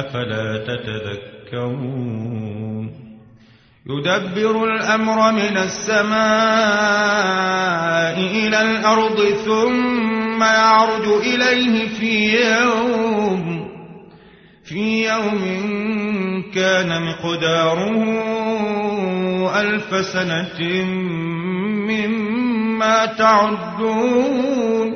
أفلا تتذكرون يدبر الأمر من السماء إلى الأرض ثم يعرج إليه في يوم في يوم كان مقداره ألف سنة مما تعدون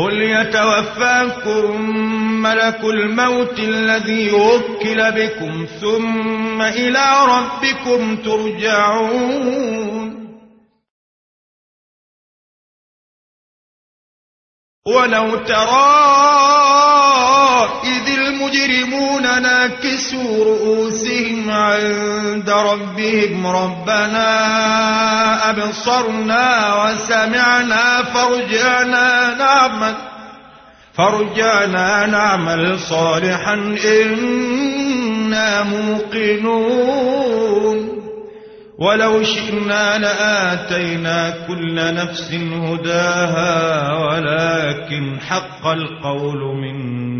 قل يتوفاكم ملك الموت الذي وكل بكم ثم إلى ربكم ترجعون ولو ترى المجرمون ناكسوا رؤوسهم عند ربهم. ربنا أبصرنا وسمعنا فرجعنا نعمل فرجعنا نعمل صالحا. إنا موقنون. ولو شئنا لآتينا كل نفس هداها ولكن حق القول مني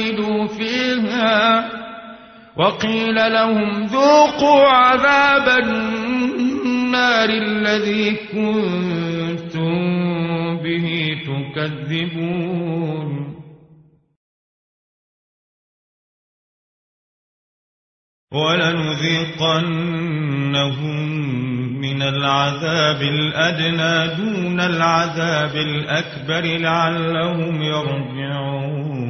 أعيدوا فيها وقيل لهم ذوقوا عذاب النار الذي كنتم به تكذبون. ولنذيقنهم من العذاب الأدنى دون العذاب الأكبر لعلهم يرجعون.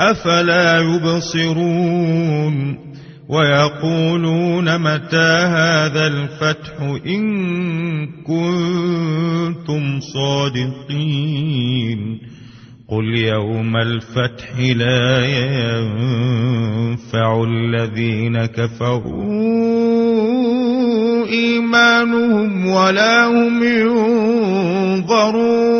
أفلا يبصرون ويقولون متى هذا الفتح إن كنتم صادقين قل يوم الفتح لا ينفع الذين كفروا إيمانهم ولا هم ينظرون